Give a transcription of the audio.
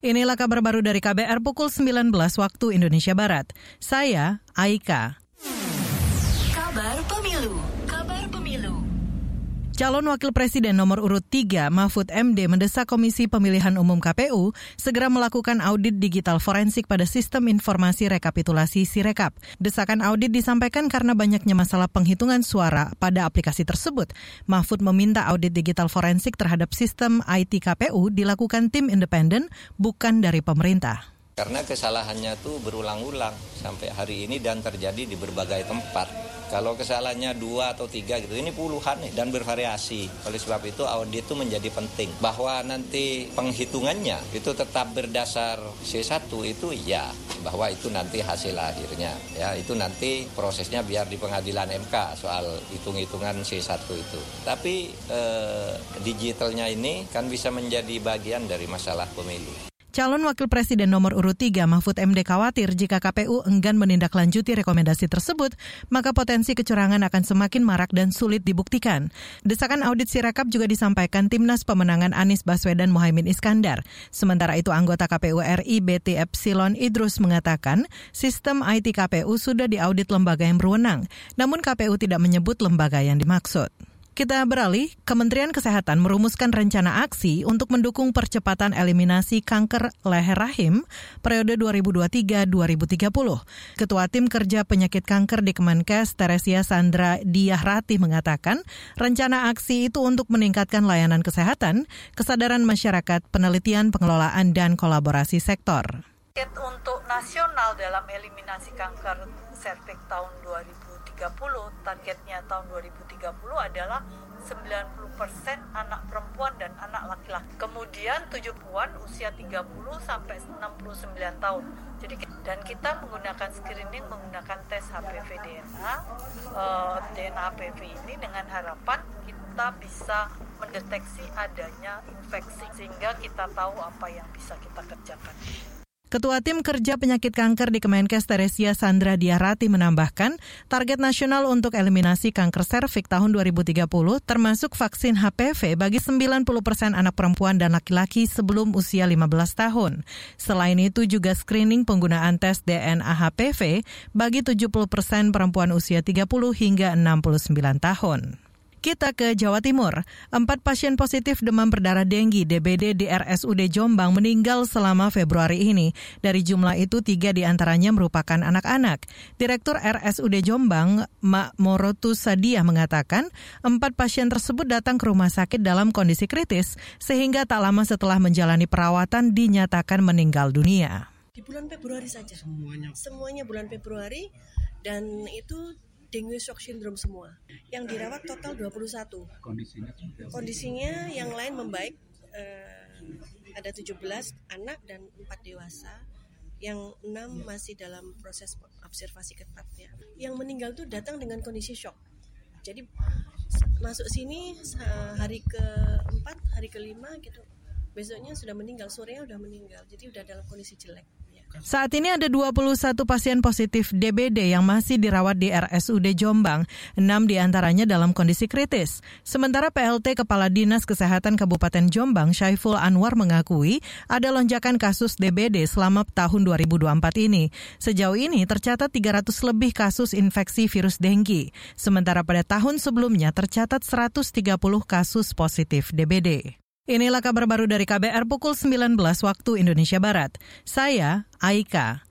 Inilah kabar baru dari KBR pukul 19 waktu Indonesia Barat. Saya Aika. Kabar Pemilu. Calon Wakil Presiden nomor urut 3 Mahfud MD mendesak Komisi Pemilihan Umum KPU segera melakukan audit digital forensik pada sistem informasi rekapitulasi Sirekap. Desakan audit disampaikan karena banyaknya masalah penghitungan suara pada aplikasi tersebut. Mahfud meminta audit digital forensik terhadap sistem IT KPU dilakukan tim independen bukan dari pemerintah. Karena kesalahannya tuh berulang-ulang sampai hari ini dan terjadi di berbagai tempat. Kalau kesalahannya dua atau tiga gitu, ini puluhan nih dan bervariasi. Oleh sebab itu audit itu menjadi penting. Bahwa nanti penghitungannya itu tetap berdasar C1 itu ya, bahwa itu nanti hasil akhirnya. Ya, itu nanti prosesnya biar di pengadilan MK soal hitung-hitungan C1 itu. Tapi eh, digitalnya ini kan bisa menjadi bagian dari masalah pemilu. Calon Wakil Presiden nomor urut 3 Mahfud MD khawatir jika KPU enggan menindaklanjuti rekomendasi tersebut, maka potensi kecurangan akan semakin marak dan sulit dibuktikan. Desakan audit Sirekap juga disampaikan Timnas Pemenangan Anies Baswedan Mohaimin Iskandar. Sementara itu anggota KPU RI BT Epsilon Idrus mengatakan sistem IT KPU sudah diaudit lembaga yang berwenang, namun KPU tidak menyebut lembaga yang dimaksud. Kita beralih, Kementerian Kesehatan merumuskan rencana aksi untuk mendukung percepatan eliminasi kanker leher rahim periode 2023-2030. Ketua Tim Kerja Penyakit Kanker di Kemenkes, Teresia Sandra Diahrati mengatakan, rencana aksi itu untuk meningkatkan layanan kesehatan, kesadaran masyarakat, penelitian, pengelolaan, dan kolaborasi sektor. Untuk nasional dalam eliminasi kanker serviks tahun 2000 2030 targetnya tahun 2030 adalah 90% anak perempuan dan anak laki-laki. Kemudian tujuan usia 30 sampai 69 tahun. Jadi dan kita menggunakan screening menggunakan tes HPV DNA uh, DNA HPV ini dengan harapan kita bisa mendeteksi adanya infeksi sehingga kita tahu apa yang bisa kita kerjakan. Ketua Tim Kerja Penyakit Kanker di Kemenkes Teresia Sandra Diarati menambahkan, target nasional untuk eliminasi kanker serviks tahun 2030 termasuk vaksin HPV bagi 90 persen anak perempuan dan laki-laki sebelum usia 15 tahun. Selain itu juga screening penggunaan tes DNA HPV bagi 70 persen perempuan usia 30 hingga 69 tahun. Kita ke Jawa Timur. Empat pasien positif demam berdarah denggi DBD di RSUD Jombang meninggal selama Februari ini. Dari jumlah itu, tiga di antaranya merupakan anak-anak. Direktur RSUD Jombang, Mak Morotu Sadia mengatakan, empat pasien tersebut datang ke rumah sakit dalam kondisi kritis, sehingga tak lama setelah menjalani perawatan dinyatakan meninggal dunia. Di bulan Februari saja. Semuanya. Semuanya bulan Februari dan itu dengue shock syndrome semua. Yang dirawat total 21. Kondisinya Kondisinya yang lain membaik. Uh, ada 17 anak dan 4 dewasa. Yang 6 masih dalam proses observasi ketat ya. Yang meninggal tuh datang dengan kondisi shock. Jadi masuk sini hari keempat, hari kelima gitu. Besoknya sudah meninggal, sorenya udah meninggal. Jadi udah dalam kondisi jelek. Saat ini ada 21 pasien positif DBD yang masih dirawat di RSUD Jombang. 6 di antaranya dalam kondisi kritis. Sementara PLT Kepala Dinas Kesehatan Kabupaten Jombang, Syaiful Anwar mengakui ada lonjakan kasus DBD selama tahun 2024 ini. Sejauh ini tercatat 300 lebih kasus infeksi virus denggi. Sementara pada tahun sebelumnya tercatat 130 kasus positif DBD. Inilah kabar baru dari KBR pukul 19 waktu Indonesia Barat. Saya Aika.